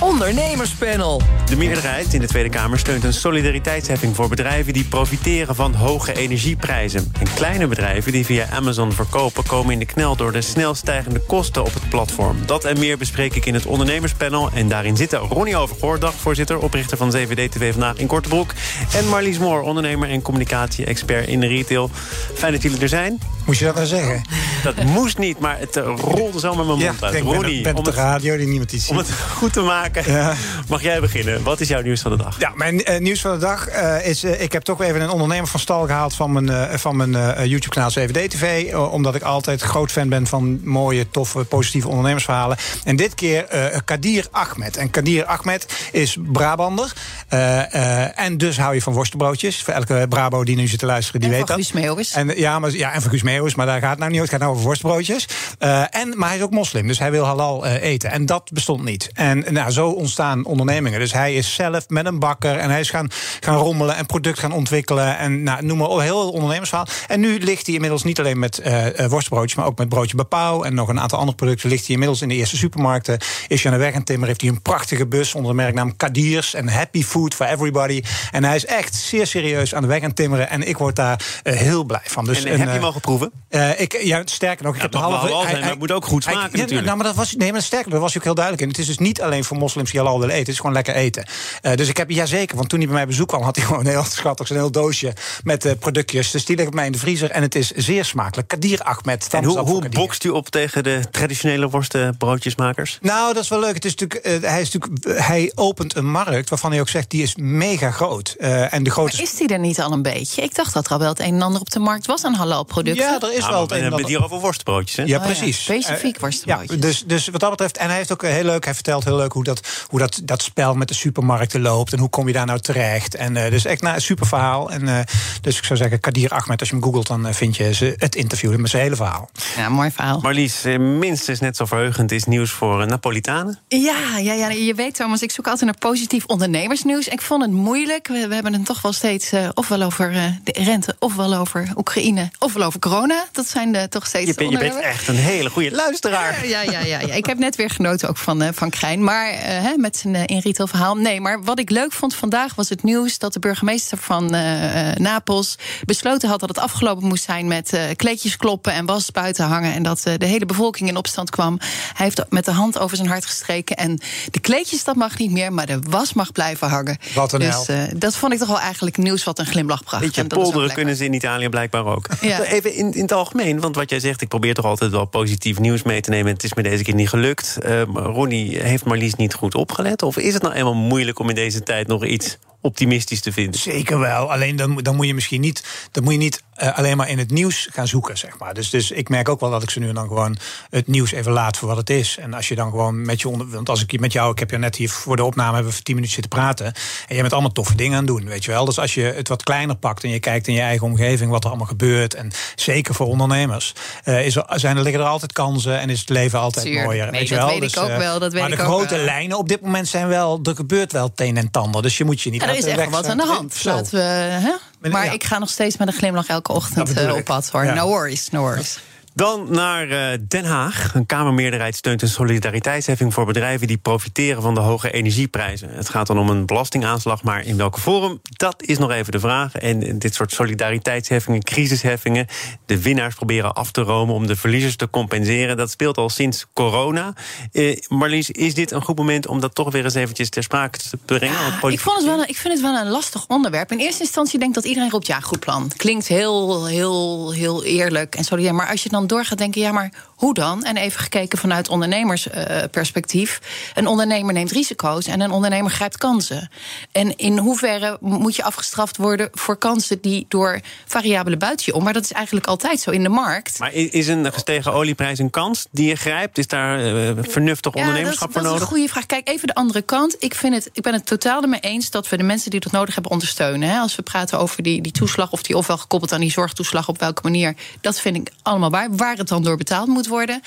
Ondernemerspanel. De meerderheid in de Tweede Kamer steunt een solidariteitsheffing voor bedrijven die profiteren van hoge energieprijzen. En kleine bedrijven die via Amazon verkopen komen in de knel door de snel stijgende kosten op het platform. Dat en meer bespreek ik in het ondernemerspanel. En daarin zitten Ronnie Overgoor, dagvoorzitter, oprichter van CVD TV vandaag in Kortebroek. En Marlies Moor, ondernemer en communicatie-expert in de retail. Fijn dat jullie er zijn. Moest je dat nou zeggen? Dat moest niet, maar het eh, rolde zo met mijn mond Ja, uit. ik denk, ben, Ronnie, ben om op de radio die niemand iets ziet. om het goed te maken, Ja. mag jij beginnen. Wat is jouw nieuws van de dag? Ja, mijn eh, nieuws van de dag eh, is... ik heb toch weer even een ondernemer van stal gehaald... van mijn, eh, van mijn eh, YouTube-kanaal CVD-TV. omdat ik altijd groot fan ben van mooie, toffe, positieve ondernemersverhalen. En dit keer eh, Kadir Ahmed. En Kadir Ahmed is Brabander. eh, eh, en dus hou je van worstenbroodjes. Voor elke Brabo die nu zit te luisteren, die En weet van dat. Guus Meeuwis. En, ja, maar, ja, en van Guus Meeuwis, maar daar gaat het nou niet over. Het gaat nou over worstbroodjes. Eh, en, maar hij is ook moslim, dus hij wil halal eh, eten. En dat bestond niet. En nou, zo ontstaan ondernemingen. Dus hij is zelf met een bakker en hij is gaan, gaan rommelen en product gaan ontwikkelen. En nou, noem maar op, heel ondernemersverhaal. En nu ligt hij inmiddels niet alleen met eh, worstbroodjes, maar ook met broodje Bepauw en nog een aantal andere producten. Ligt hij inmiddels in de eerste supermarkten. Is hij aan de weg en timmer, heeft hij een prachtige bus onder de merknaam Kadirs en Happy Food for Everybody. En hij is echt zeer serieus aan de weg en timmeren. En ik word daar heel blij van. Dus en een, heb je eh, mogen proeven? eh, ik, ja, sterker nog, ik Ja, heb de halve... wel zijn, maar het moet ook goed hij- smaken ja, natuurlijk. Nou, maar dat was, nee, maar sterker, daar was hij ook heel duidelijk in. Het is dus niet alleen voor moslims die halal willen eten. Het is gewoon lekker eten. Eh, dus ik heb, ja zeker, want toen hij bij mij bezoek kwam... had hij gewoon een heel schattig, een heel doosje met eh, productjes. Dus die ligt bij mij in de vriezer en het is zeer smakelijk. Kadir Ahmed. En hoe, hoe bokst u op tegen de traditionele worstenbroodjesmakers? Nou, dat is wel leuk. Het is natuurlijk, eh, hij, is natuurlijk, hij opent een markt waarvan hij ook zegt... die is mega groot. Eh, en de grote... Maar is die er niet al een beetje? Ik dacht dat er al wel het een en ander op de markt was aan halal producten. ja, er is wel het een en ander. Over worstenbroodjes, hè? Ja, Oh ja, precies. specifiek Eh, worstenbroodjes. Ja, dus, dus wat dat betreft. En hij heeft ook heel leuk, hij vertelt heel leuk hoe dat, hoe dat, dat spel met de supermarkten loopt. En hoe kom je daar nou terecht. En eh, dus echt nou, een super verhaal. En, eh, dus ik zou zeggen, Kadir Ahmed, als je hem googelt, dan eh, vind je ze, het interview met zijn hele verhaal. Ja, mooi verhaal. Marlies, eh, minstens net zo verheugend is nieuws voor eh, Napolitanen. Ja, ja, ja, je weet Thomas, ik zoek altijd naar positief ondernemersnieuws. Ik vond het moeilijk. We, we hebben het toch wel steeds eh, ofwel over eh, de rente, ofwel over Oekraïne, ofwel over corona. Dat zijn de, toch steeds Je, bent- je bent echt een hele goede luisteraar. Ja, ja, ja, ja. Ik heb net weer genoten ook van, eh, van Krijn. Maar eh, hè, met zijn in retail verhaal. Nee, maar wat ik leuk vond vandaag was het nieuws dat de burgemeester van eh, eh, Napels besloten had dat het afgelopen moest zijn met eh, kleedjes kloppen en was buiten hangen. En dat de hele bevolking in opstand kwam. Hij heeft met de hand over zijn hart gestreken. En de kleedjes, dat mag niet meer, maar de was mag blijven hangen. Wat een dus dat vond ik toch wel eigenlijk nieuws wat een glimlach bracht. Weet je, En dat is ook polderen kunnen ze in Italië blijkbaar ook. Ja. Even in, in het algemeen, want wat jij zegt... ik probeer toch altijd wel positief nieuws mee te nemen... het is me deze keer niet gelukt. Uh, Ronnie, heeft Marlies niet goed opgelet? Of is het nou eenmaal moeilijk om in deze tijd nog iets optimistisch te vinden? Zeker wel. Alleen dan, dan moet je misschien niet, dan moet je niet uh, alleen maar in het nieuws gaan zoeken, zeg maar. Dus, dus ik merk ook wel dat ik ze nu en dan gewoon het nieuws even laat voor wat het is. En als je dan gewoon met je onder. Want als ik met jou, ik heb je net hier voor de opname hebben we voor tien minuten zitten praten. En jij bent allemaal toffe dingen aan het doen, weet je wel. Dus als je het wat kleiner pakt en je kijkt in je eigen omgeving wat er allemaal gebeurt. En zeker voor ondernemers, uh, is er, zijn, er liggen er altijd kansen en is het leven altijd mooier. Nee, weet je dat wel? weet dus, ik ook uh, wel. Dat weet maar ik de ook grote wel. lijnen op dit moment zijn wel. Er gebeurt wel het een en het ander. Dus je moet je niet. Er is echt wat aan de hand. Laten we, hè? Maar- ja. ik ga nog steeds met een glimlach elke ochtend eh, op pad hoor. No worries, no worries. Dan naar uh, Den Haag. Een Kamermeerderheid steunt een solidariteitsheffing voor bedrijven die profiteren van de hoge energieprijzen. Het gaat dan om een belastingaanslag, maar in welke vorm? Dat is nog even de vraag. En dit soort solidariteitsheffingen, crisisheffingen, de winnaars proberen af te romen om de verliezers te compenseren. Dat speelt al sinds corona. Uh, Marlies, is dit een goed moment om dat toch weer eens eventjes ter sprake te brengen? Ja, ik, vond het wel ik vind het wel een lastig onderwerp. In eerste instantie denk ik dat iedereen roept ja, goed plan. Klinkt heel, heel, heel eerlijk en solidair. Maar als je dan door gaat denken, ja, maar hoe dan? En even gekeken vanuit ondernemersperspectief. een ondernemer neemt risico's en een ondernemer grijpt kansen. En in hoeverre moet je afgestraft worden voor kansen die door variabele buiten om? Maar dat is eigenlijk altijd zo in de markt. Maar is een gestegen olieprijs een kans die je grijpt? Is daar uh, vernuftig ondernemerschap dat, voor nodig? Dat is een goede vraag. Kijk, even de andere kant. Ik, vind het, ik ben het totaal ermee eens dat we de mensen die dat nodig hebben ondersteunen. Hè. Als we praten over die, die toeslag, of die ofwel gekoppeld aan die zorgtoeslag, op welke manier. Dat vind ik allemaal waar. Waar het dan door betaald moet worden?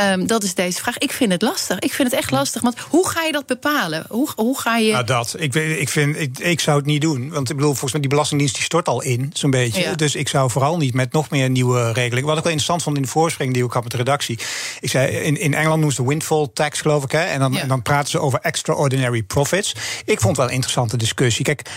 Um, dat is deze vraag. Ik vind het lastig. Ik vind het echt lastig. Want hoe ga je dat bepalen? Hoe, hoe ga je. Nou, dat. Ik, ik, vind, ik, ik zou het niet doen. Want ik bedoel, volgens mij die Belastingdienst die stort al in, zo'n beetje. Dus ik zou vooral niet met nog meer nieuwe regelingen. Wat ik wel interessant vond in de voorspring die ik had met de redactie. Ik zei, in, in Engeland noemen ze de windfall tax, geloof ik. Hè? En, dan, dan praten ze over extraordinary profits. Ik vond het wel een interessante discussie. Kijk,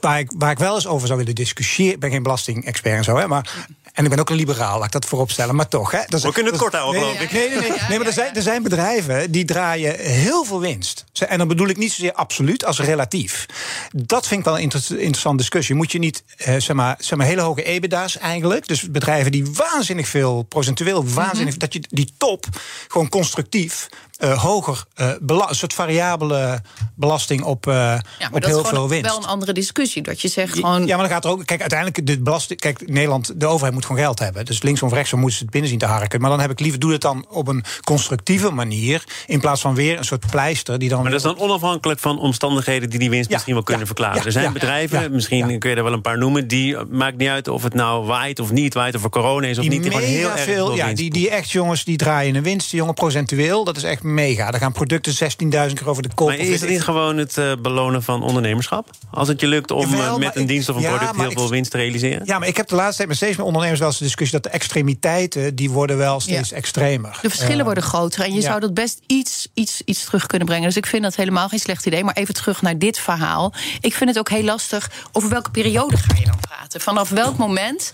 waar ik, waar ik wel eens over zou willen discussiëren. Ik ben geen belastingexpert en zo, hè, maar en ik ben ook een liberaal, laat ik dat voorop stellen. Maar toch, hè. Dat is, We kunnen het kort houden, geloof ik. Nee, nee, nee. nee maar er zijn, er zijn bedrijven die draaien heel veel winst. En dan bedoel ik niet zozeer absoluut als relatief. Dat vind ik wel een interessante discussie. Moet je niet, eh, zeg, maar, zeg maar, hele hoge EBITDA's eigenlijk. Dus bedrijven die waanzinnig veel, procentueel waanzinnig... Mhm. dat je die top gewoon constructief uh, hoger uh, een soort variabele belasting op, uh, ja, maar op dat heel is veel winst. wel een andere discussie. Dat je zegt gewoon. Ja, maar dan gaat er ook. Kijk, uiteindelijk de belasting. Kijk, Nederland, de overheid moet gewoon geld hebben. Dus linksom of rechtsom moeten ze het binnen zien te harken. Maar dan heb ik liever doe het dan op een constructieve manier. In plaats van weer een soort pleister die dan. Maar dat is dan onafhankelijk van omstandigheden die die winst misschien wel kunnen verklaren. er zijn bedrijven, misschien kun je er wel een paar noemen. Die maakt niet uit of het nou waait of niet waait. Of er corona is of die niet. Die gewoon heel veel. Ja, die, die echt jongens die draaien een winst. Die jongen procentueel. Dat is echt mega. Dan gaan producten 16.000 keer over de kop. Maar is het niet gewoon het uh, belonen van ondernemerschap? Als het je lukt om uh, met een dienst of een product heel veel winst te realiseren? Ja, maar ik heb de laatste tijd met steeds meer ondernemers wel eens de discussie dat de extremiteiten die worden wel steeds extremer. De verschillen uh, worden groter en je zou dat best iets, iets, iets terug kunnen brengen. Dus ik vind dat helemaal geen slecht idee. Maar even terug naar dit verhaal. Ik vind het ook heel lastig. Over welke periode ga je dan praten? Vanaf welk moment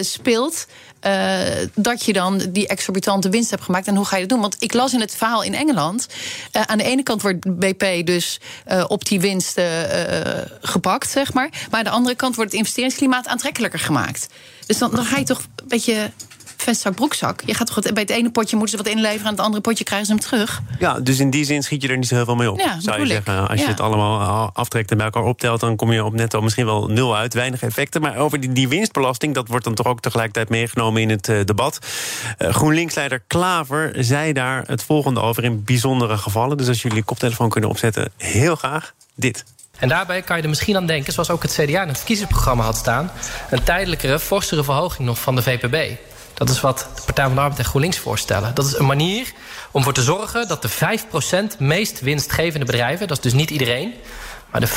speelt uh, dat je dan die exorbitante winst hebt gemaakt. En hoe ga je dat doen? Want ik las in het verhaal in Engeland. Uh, aan de ene kant wordt BP dus uh, op die winst gepakt, zeg maar. Maar aan de andere kant wordt het investeringsklimaat aantrekkelijker gemaakt. Dus dan, dan ga je toch een beetje vestzak, broekzak. Je gaat toch bij het ene potje moeten ze wat inleveren... en het andere potje krijgen ze hem terug. Ja, dus in die zin schiet je er niet zo heel veel mee op, ja, zou je zeggen. Als je het allemaal aftrekt en bij elkaar optelt... dan kom je op netto misschien wel nul uit, weinig effecten. Maar over die, die winstbelasting, dat wordt dan toch ook tegelijkertijd meegenomen in het uh, debat. Uh, GroenLinks-leider Klaver zei daar het volgende over in bijzondere gevallen. Dus als jullie je koptelefoon kunnen opzetten, heel graag dit. En daarbij kan je er misschien aan denken, zoals ook het CDA in het verkiezingsprogramma had staan... een tijdelijkere, forsere verhoging nog van de VPB. Dat is wat de Partij van de Arbeid en GroenLinks voorstellen. Dat is een manier om ervoor te zorgen dat de 5% meest winstgevende bedrijven... dat is dus niet iedereen... maar de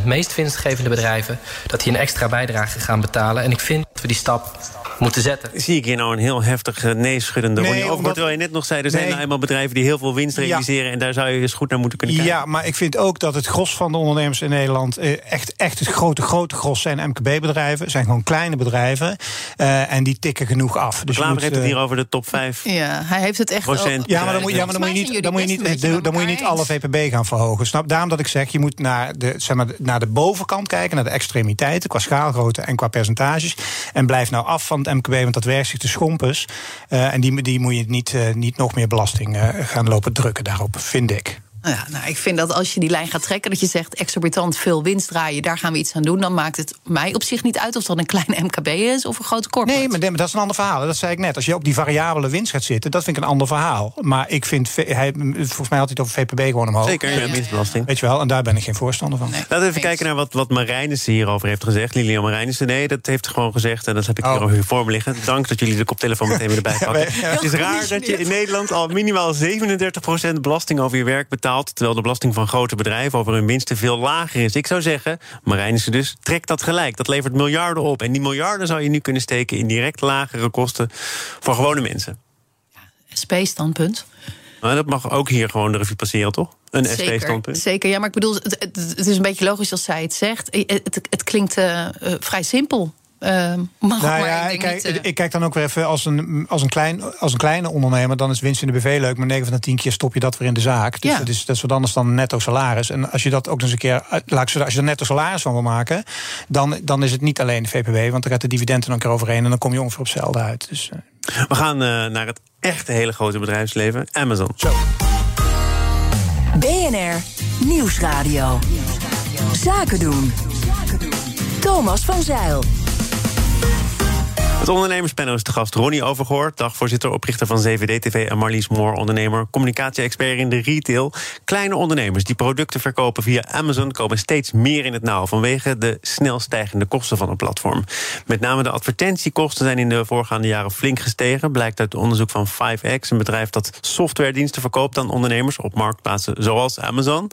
5% meest winstgevende bedrijven... dat die een extra bijdrage gaan betalen. En ik vind dat we die stap moeten zetten. Zie ik hier nou een heel heftig uh, nee-schuddende nee, Ronnie omdat... Terwijl je net nog zei, er zijn nou eenmaal bedrijven... die heel veel winst realiseren en daar zou je eens goed naar moeten kunnen kijken. Ja, maar ik vind ook dat het gros van de ondernemers in Nederland... Eh, echt, echt het grote, grote gros zijn MKB-bedrijven. zijn gewoon kleine bedrijven. Uh, en die tikken genoeg af. Dus Klaver heeft het hier over de top 5 Ja, hij heeft het echt procent. Ja, maar dan moet, ja, maar dan moet je niet, dan moet je niet, dan moet je niet alle VPB gaan verhogen. Snap? Daarom dat ik zeg, je moet naar de, zeg maar, naar de bovenkant kijken... naar de extremiteiten qua schaalgrootte en qua percentages. En blijf nou af van het MKB, want dat werkt zich de schompers. Uh, en die, die moet je niet, uh, niet nog meer belasting uh, gaan lopen drukken daarop, vind ik. Nou ja, nou, ik vind dat als je die lijn gaat trekken, dat je zegt exorbitant veel winst draaien, daar gaan we iets aan doen, dan maakt het mij op zich niet uit of dat een klein MKB is of een grote corporate. Nee, maar dat is een ander verhaal. Dat zei ik net. Als je op die variabele winst gaat zitten, dat vind ik een ander verhaal. Maar ik vind, hij, volgens mij had hij het over VPB gewoon omhoog. Zeker, ja, winstbelasting. Weet je wel, en daar ben ik geen voorstander van. Nee, Laten we even kijken naar wat, wat Marijnissen hierover heeft gezegd. Lilian Marijnissen, nee, dat heeft gewoon gezegd, en dat heb ik oh. hier voor me liggen. Dank dat jullie de koptelefoon meteen weer erbij pakken. Het is raar dat je in Nederland al minimaal 37% belasting over je werk betaalt, terwijl de belasting van grote bedrijven over hun winsten veel lager is. Ik zou zeggen, Marijnissen dus, trek dat gelijk. Dat levert miljarden op. En die miljarden zou je nu kunnen steken in direct lagere kosten voor gewone mensen. Ja, SP-standpunt. Maar dat mag ook hier gewoon de revue passeren, toch? Een SP-standpunt. Zeker, ja, maar ik bedoel, het, het, is een beetje logisch als zij het zegt. Het, het klinkt uh, vrij simpel. Uh, nou ja, ik, kijk, niet, uh... ik, kijk, dan ook weer even als een, als, een klein, als een kleine ondernemer, dan is winst in de BV leuk, maar 9 van de 10 keer stop je dat weer in de zaak. Dus ja. dat, is, dat is wat anders dan netto salaris. En als je dat ook eens een keer, laat ik als je er netto salaris van wil maken, dan, dan is het niet alleen de VPW, want dan gaat de dividenden dan een keer overheen en dan kom je ongeveer op hetzelfde uit. Dus, uh... We gaan naar het echte hele grote bedrijfsleven, Amazon. Zo. BNR Nieuwsradio. Zaken doen. Thomas van Zeil. Het ondernemerspanel is de gast Ronnie Overgoor, dagvoorzitter, oprichter van CVD-TV... en Marlies Moor, ondernemer, communicatie-expert in de retail. Kleine ondernemers die producten verkopen via Amazon... komen steeds meer in het nauw vanwege de snel stijgende kosten van een platform. Met name de advertentiekosten zijn in de voorgaande jaren flink gestegen... blijkt uit onderzoek van 5X, een bedrijf dat softwarediensten verkoopt aan ondernemers... op marktplaatsen zoals Amazon.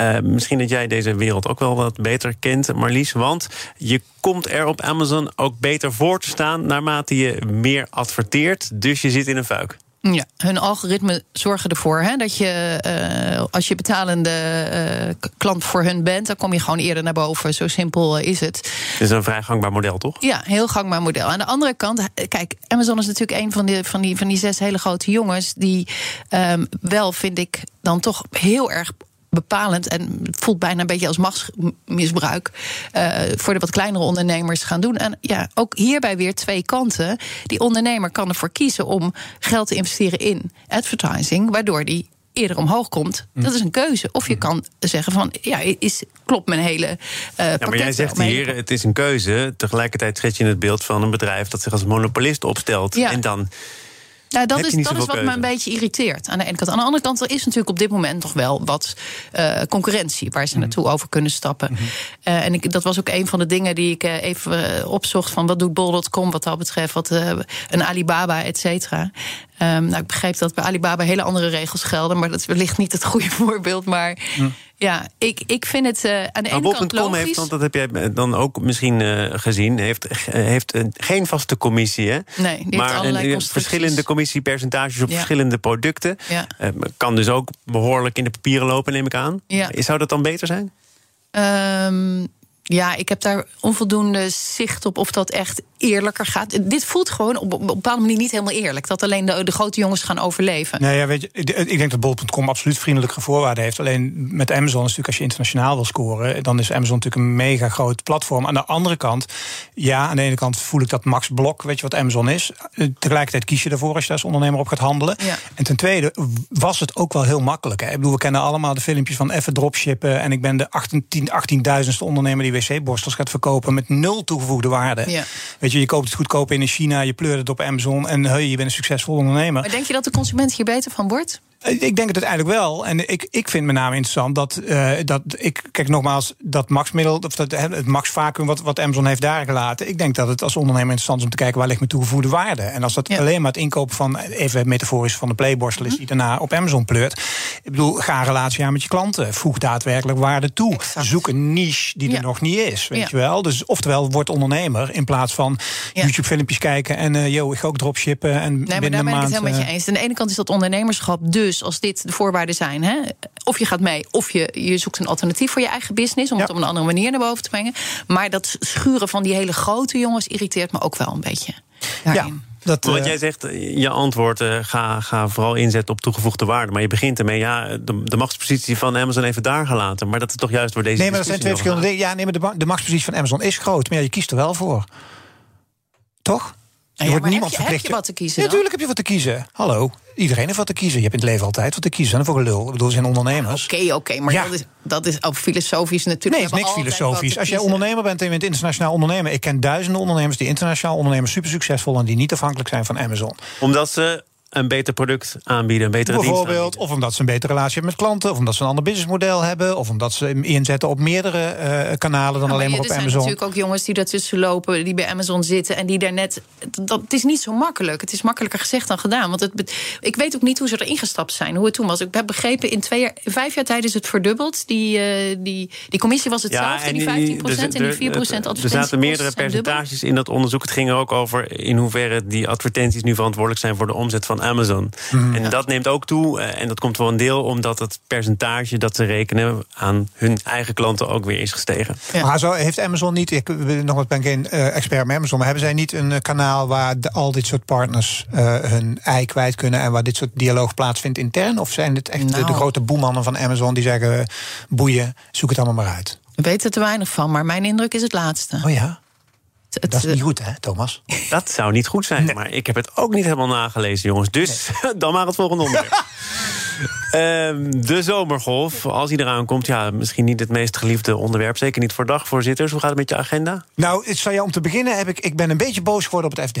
Uh, misschien dat jij deze wereld ook wel wat beter kent, Marlies. Want je komt er op Amazon ook beter voor te staan naarmate je meer adverteert. Dus je zit in een fuik. Ja, hun algoritmen zorgen ervoor hè, dat je, uh, als je betalende uh, klant voor hun bent, dan kom je gewoon eerder naar boven. Zo simpel is het. Het is een vrij gangbaar model, toch? Ja, heel gangbaar model. Aan de andere kant, kijk, Amazon is natuurlijk een van die, van die, van die zes hele grote jongens die um, wel, vind ik, dan toch heel erg bepalend en het voelt bijna een beetje als machtsmisbruik uh, voor de wat kleinere ondernemers gaan doen. En ja, ook hierbij weer twee kanten. Die ondernemer kan ervoor kiezen om geld te investeren in advertising, waardoor die eerder omhoog komt. Mm. Dat is een keuze. Of je mm. kan zeggen van, ja, is, klopt mijn hele uh, ja, Maar jij zegt hier, het is een keuze. Tegelijkertijd schets je in het beeld van een bedrijf... dat zich als monopolist opstelt. Ja. En dan nou, dat is, dat is wat me een beetje irriteert aan de ene kant. Aan de andere kant, er is natuurlijk op dit moment nog wel wat uh, concurrentie waar ze mm naartoe over kunnen stappen. Mm uh, en ik, dat was ook een van de dingen die ik uh, even opzocht: van wat doet bol.com wat dat betreft, wat een Alibaba, et cetera. Um, nou, ik begrijp dat bij Alibaba hele andere regels gelden, maar dat is wellicht niet het goede voorbeeld. Maar mm. Ja, ik, ik vind het uh, aan de ene kant logisch. heeft, want dat heb jij dan ook misschien uh, gezien, heeft, heeft geen vaste commissie, hè? Nee, maar een, verschillende commissiepercentages op verschillende producten. Ja. Kan dus ook behoorlijk in de papieren lopen, neem ik aan. Ja. Zou dat dan beter zijn? Um, ja, ik heb daar onvoldoende zicht op of dat echt eerlijker gaat. Dit voelt gewoon op, een bepaalde manier niet helemaal eerlijk. Dat alleen de, de grote jongens gaan overleven. Nee, ja, weet je, ik denk dat bol.com absoluut vriendelijke voorwaarden heeft. Alleen met Amazon is natuurlijk als je internationaal wil scoren... dan is Amazon natuurlijk een mega groot platform. Aan de andere kant, ja, aan de ene kant voel ik dat max blok... weet je wat Amazon is. Tegelijkertijd kies je ervoor als je als ondernemer op gaat handelen. Ja. En ten tweede was het ook wel heel makkelijk. Hè. Ik bedoel, we kennen allemaal de filmpjes van even dropshippen... en ik ben de 18.000ste ondernemer die wc-borstels gaat verkopen... met nul toegevoegde waarde. Ja. Je koopt het goedkoop in China, je pleurt het op Amazon en hey, je bent een succesvol ondernemer. Maar denk je dat de consument hier beter van wordt? Eh, ik denk het uiteindelijk wel. En ik, ik vind met name interessant dat, uh, dat ik, kijk nogmaals, dat maxmiddel, of dat, het max vacuüm wat, wat Amazon heeft daar gelaten. Ik denk dat het als ondernemer interessant is om te kijken waar ligt mijn toegevoegde waarde. En als dat alleen maar het inkopen van, even metaforisch, van de playborstel is, mhm. die daarna op Amazon pleurt. Ik bedoel, ga een relatie aan met je klanten. Voeg daadwerkelijk waarde toe. Zoek een niche die er nog niet is. Weet je wel? Dus oftewel, word ondernemer in plaats van YouTube-filmpjes kijken en uh, yo, ik ga ook dropshippen. En nee, maar daar ben ik het helemaal met je eens. Aan de ene kant is dat ondernemerschap dus dus als dit de voorwaarden zijn, hè, of je gaat mee, of je, je zoekt een alternatief voor je eigen business, om het op een andere manier naar boven te brengen. Maar dat schuren van die hele grote jongens irriteert me ook wel een beetje. Ja. Dat, Want eh, jij zegt, je antwoord, uh, ga, ga vooral inzetten op toegevoegde waarde. Maar je begint ermee, ja, de, de machtspositie van Amazon even daar gelaten. Maar dat is toch juist door deze Nee, maar dat zijn twee verschillende dingen. Ja, nee, maar de, de machtspositie van Amazon is groot. Maar ja, je kiest er wel voor. Toch? Je ja, wordt niemand heb je, verplicht. Heb je wat te kiezen? Natuurlijk heb je wat te kiezen. Hallo. Iedereen heeft wat te kiezen. Je hebt in het leven altijd wat te kiezen. En voor een lul. Ik bedoel, er zijn ondernemers. Oké, oké. maar dat is, dat is ook filosofisch natuurlijk. Nee, het is niks filosofisch. Als jij ondernemer bent en je bent internationaal ondernemer. Ik ken duizenden ondernemers die internationaal ondernemen, super succesvol en die niet afhankelijk zijn van Amazon. Omdat ze een beter product aanbieden, een betere Bijvoorbeeld, of omdat ze een betere relatie hebben met klanten... of omdat ze een ander businessmodel hebben... of omdat ze inzetten op meerdere uh, kanalen dan alleen maar op Amazon. Er zijn natuurlijk ook jongens die daartussen lopen... die bij Amazon zitten en die daar net... Dat, het is niet zo makkelijk. Het is makkelijker gezegd dan gedaan. Want het, ik weet ook niet hoe ze erin gestapt zijn, hoe het toen was. Ik heb begrepen, in twee jaar, vijf jaar tijd is het verdubbeld. Die, uh, die, die commissie was hetzelfde, ja, die 15 procent en die 4 procent advertenties. Er zaten meerdere percentages in dat onderzoek. Het ging er ook over in hoeverre die advertenties nu verantwoordelijk zijn... voor de omzet van Amazon. Mhm. En dat neemt ook toe. Eh, en dat komt voor een deel omdat het percentage dat ze rekenen aan hun eigen klanten ook weer is gestegen. Maar zo heeft Amazon niet, ik nog ben geen uh, expert met Amazon, maar hebben zij niet een eh, kanaal waar al dit soort partners uh, hun ei kwijt kunnen en waar dit soort dialoog plaatsvindt intern? Of zijn het echt de, nou. grote boemannen van Amazon die zeggen: boeien, zoek het allemaal maar uit? We weten er te weinig van, maar mijn indruk is het laatste. Oh ja dat is niet goed, hè, Thomas? Dat zou niet goed zijn, maar ik heb het ook niet helemaal nagelezen, jongens. Dus dan maar het volgende onderwerp. Ehm, de zomergolf, als hij eraan komt, ja, misschien niet het meest geliefde onderwerp. Zeker niet voor dagvoorzitters. Hoe gaat het met je agenda? Nou, het zou je om te beginnen heb ik, ik ben een beetje boos geworden op het FD.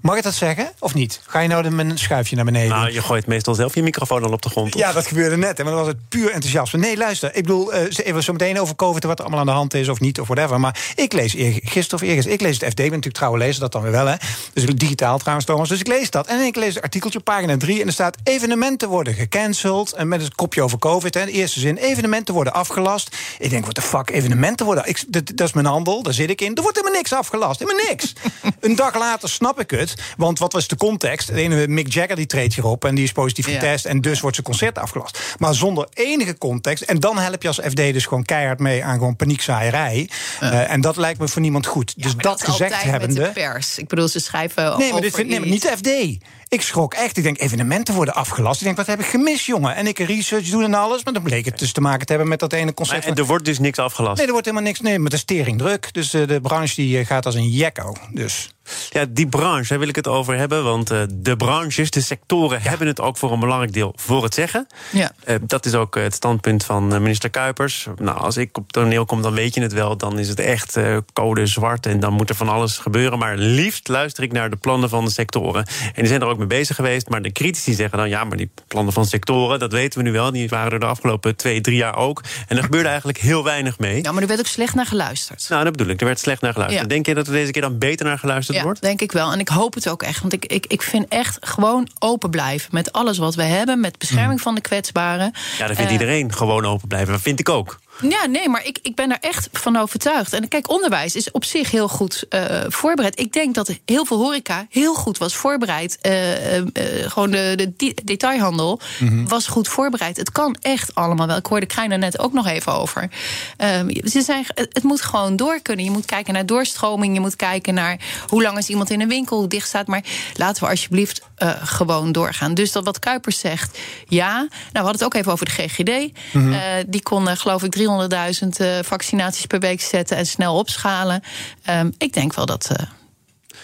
Mag ik dat zeggen of niet? Ga je nou de- met een schuifje naar beneden? Nou, je gooit meestal zelf je microfoon al op de grond. Ja, dat gebeurde net. hè, Maar dan was het puur enthousiasme. Nee, luister. Ik bedoel, ze- even zo meteen over COVID... wat er allemaal aan de hand is of niet of whatever. Maar ik lees gisteren of eergisteren... Ik lees het FD, ik ben natuurlijk trouwe lezer, dat dan weer wel, hè. Dus digitaal trouwens, Thomas. Dus ik lees dat. En ik lees het artikeltje op pagina 3... en er staat evenementen worden gecanceld... en met het kopje over COVID, hè, de eerste zin... evenementen worden afgelast. Ik denk, what the fuck, evenementen worden... Ik, dat, dat is mijn handel, daar zit ik in. Er wordt helemaal niks afgelast, helemaal niks. een dag later snap ik het. Want wat was de context? De ene Mick Jagger die treedt hierop... en die is positief Ja. getest... en dus wordt zijn concert afgelast. Maar zonder enige context. En dan help je als FD dus gewoon keihard mee aan gewoon paniekzaaierij. Eh, en dat lijkt me voor niemand goed. dus dat, gezegd hebbende. Met de pers. Ik bedoel, ze schrijven. Nee, maar over dit vindt nee, maar niet de FD. Ik schrok echt. Ik denk, evenementen worden afgelast. Ik denk, wat heb ik gemist, jongen? En ik research doen en alles. Maar dan bleek het dus te maken te hebben met dat ene concert. Maar, en er wordt dus niks afgelast. Nee, er wordt helemaal niks. Nee, maar de stering druk. Dus eh, de branche die eh, gaat als een jekko. Dus. Ja, die branche, daar wil ik het over hebben. Want eh, de branches, de sectoren, hebben het ook voor een belangrijk deel voor het zeggen. Ja. Eh, dat is ook eh, het standpunt van minister Kuipers. Nou, als ik op toneel kom, dan weet je het wel. Dan is het echt code zwart en dan moet er van alles gebeuren. Maar liefst luister ik naar de plannen van de sectoren. En die zijn er ook mee bezig geweest. Maar de critici zeggen dan, ja, maar die plannen van sectoren... dat weten we nu wel, die waren er de afgelopen twee, drie jaar ook. En er gebeurde eigenlijk heel weinig mee. Ja, maar er werd ook slecht naar geluisterd. Nou, dat bedoel ik. Er werd slecht naar geluisterd. Ja. Denk je dat er deze keer dan beter naar geluisterd Ja, wordt? denk ik wel. En ik hoop het ook echt. Want ik, ik, ik vind echt gewoon open blijven met alles wat we hebben. Met bescherming van de kwetsbaren. Ja, dat vindt Eh, iedereen gewoon open blijven. Dat vind ik ook. Ja, nee, maar ik, ik ben daar echt van overtuigd. En kijk, onderwijs is op zich heel goed eh, voorbereid. Ik denk dat heel veel horeca heel goed was voorbereid. Eh, eh, gewoon de, de detailhandel was goed voorbereid. Het kan echt allemaal wel. Ik hoorde Krijn er net ook nog even over. Ehm, ze zijn, het moet gewoon door kunnen. Je moet kijken naar doorstroming. Je moet kijken naar hoe lang is iemand in een winkel, hoe dicht staat. Maar laten we alsjeblieft gewoon doorgaan. Dus dat wat Kuipers zegt, ja. Nou, we hadden het ook even over de GGD. Eh, die kon, geloof ik, 300.000 eh, vaccinaties per week zetten en snel opschalen. Ehm, ik denk wel dat, eh,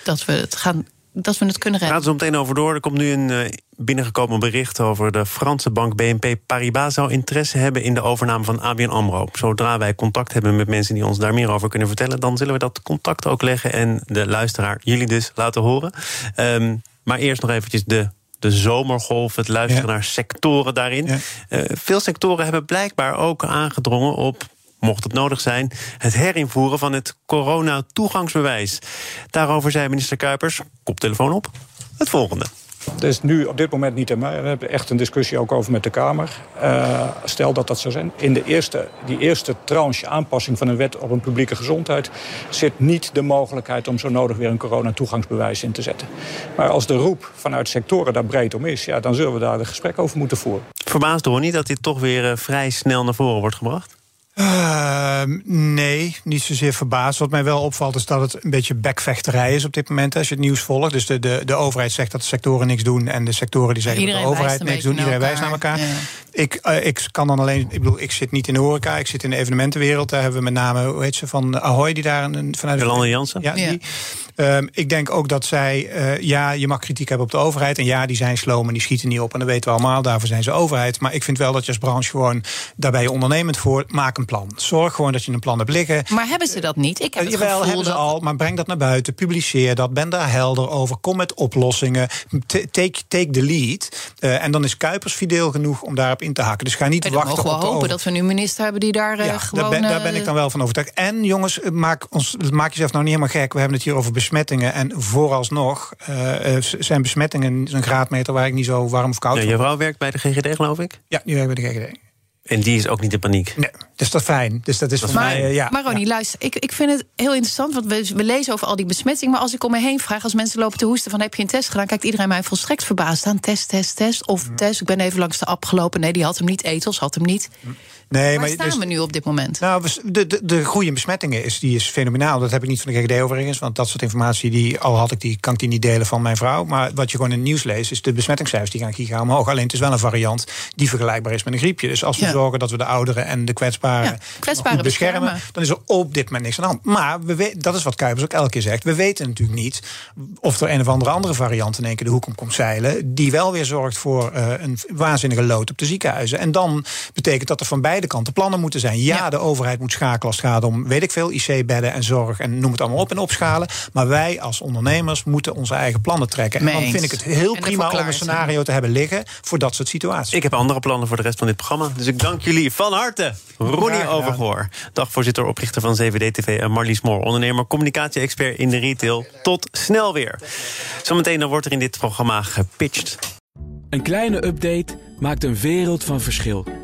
dat we het gaan. Dat we het kunnen We redden. gaan er zo meteen over door. Er komt nu een eh, binnengekomen bericht over de Franse bank BNP Paribas zou interesse hebben in de overname van ABN AMRO. Zodra wij contact hebben met mensen die ons daar meer over kunnen vertellen, dan zullen we dat contact ook leggen en de luisteraar, jullie dus, laten horen. Ehm, maar eerst nog eventjes de, de zomergolf, het luisteren Ja. naar sectoren daarin. Ja. Eh, veel sectoren hebben blijkbaar ook aangedrongen op mocht het nodig zijn, het herinvoeren van het corona-toegangsbewijs. Daarover zei minister Kuipers, koptelefoon op, het volgende. Dat is nu op dit moment niet, maar we hebben echt een discussie ook over met de Kamer. Eh, stel dat dat zou zijn. In de eerste, die eerste tranche aanpassing van een wet op een publieke gezondheid zit niet de mogelijkheid om zo nodig weer een coronatoegangsbewijs in te zetten. Maar als de roep vanuit sectoren daar breed om is, ja, dan zullen we daar een gesprek over moeten voeren. Verbaasd hoor niet dat dit toch weer eh, vrij snel naar voren wordt gebracht? Ehm, nee, niet zozeer verbaasd. Wat mij wel opvalt is dat het een beetje bekvechterij is op dit moment. Als je het nieuws volgt. Dus de, de, de overheid zegt dat de sectoren niks doen. En de sectoren die zeggen Iedereen dat de overheid niks doet. Iedereen naar wijst naar elkaar. Ik, eh, ik kan dan alleen. Ik bedoel, ik zit niet in de horeca. Ik zit in de evenementenwereld. Daar hebben we met name, hoe heet ze, van Ahoy, die daar een, vanuit. Jolande Jansen? Ja, Ja. die. Ehm, ik denk ook dat zij, eh, ja, je mag kritiek hebben op de overheid. En ja, die zijn sloom en die schieten niet op. En dat weten we allemaal, daarvoor zijn ze overheid. Maar ik vind wel dat je als branche gewoon, daar ben je ondernemend voor, maak een plan. Zorg gewoon dat je een plan hebt liggen. Maar hebben ze dat niet? Ik heb Eh, het Jawel, gevoel hebben ze dat... al, maar breng dat naar buiten, publiceer dat, ben daar helder over, kom met oplossingen, take, take the lead. Eh, en dan is Kuipers fideel genoeg om daarop in te haken. Dus ga niet wachten mogen we op de hopen over- dat we nu een minister hebben die daar ja, gewoon... daar, ben, daar ben ik dan wel van overtuigd. En jongens, maak, ons, maak jezelf nou niet helemaal gek. We hebben het hier over besmettingen. En vooralsnog eh, eh, zijn besmettingen een graadmeter waar ik niet zo warm of koud je vrouw werkt bij de GGD, geloof ik. Ja, nu hebben we de GGD. En die is ook niet in paniek. Nee, dus dat is fijn. Dus dat is voor Maar, mij, eh, ja. maar Ronnie, luister, ik, ik vind het heel interessant, want we, we lezen over al die besmettingen. Maar als ik om me heen vraag, als mensen lopen te hoesten van heb je een test gedaan, kijkt iedereen mij volstrekt verbaasd aan. Test, test, test. Of test, ik ben even langs de app gelopen. Nee, die had hem niet, etels had hem niet. Nee, Waar staan dus- we nu op dit moment? Nou, de, de, de groei in besmettingen is, die is fenomenaal. Dat heb ik niet van de GGD overigens. Want dat soort informatie, die, al had ik die, kan ik die niet delen van mijn vrouw. Maar wat je gewoon in het nieuws leest, is de besmettingscijfers die gaan giga omhoog. Alleen het is wel een variant die vergelijkbaar is met een griepje. Dus als we Ja. zorgen dat we de ouderen en de kwetsbaren, Ja, kwetsbaren goed beschermen, beschermen. dan is er op dit moment niks aan de hand. Maar we we- dat is wat Kuipers ook elke keer zegt. We weten natuurlijk niet of er een of andere andere variant in één keer de hoek om komt zeilen. Die wel weer zorgt voor eh, een waanzinnige lood op de ziekenhuizen. En dan betekent dat er van beide kanten plannen moeten zijn. Ja, Ja. de overheid moet schakelen als het gaat om, weet ik veel, IC-bedden en zorg en noem het allemaal op en opschalen. Maar wij als ondernemers moeten onze eigen plannen trekken. En dan vind ik het heel En prima om een scenario te hebben liggen voor dat soort situaties. Ik heb andere plannen voor de rest van dit programma. Dus ik dank jullie van harte. Ronnie. Overgoor, dagvoorzitter, oprichter van CVD-TV... en Marlies Moor, ondernemer, communicatie-expert in de retail. Tot snel weer. Zometeen dan wordt er in dit programma gepitcht. Een kleine update maakt een wereld van verschil.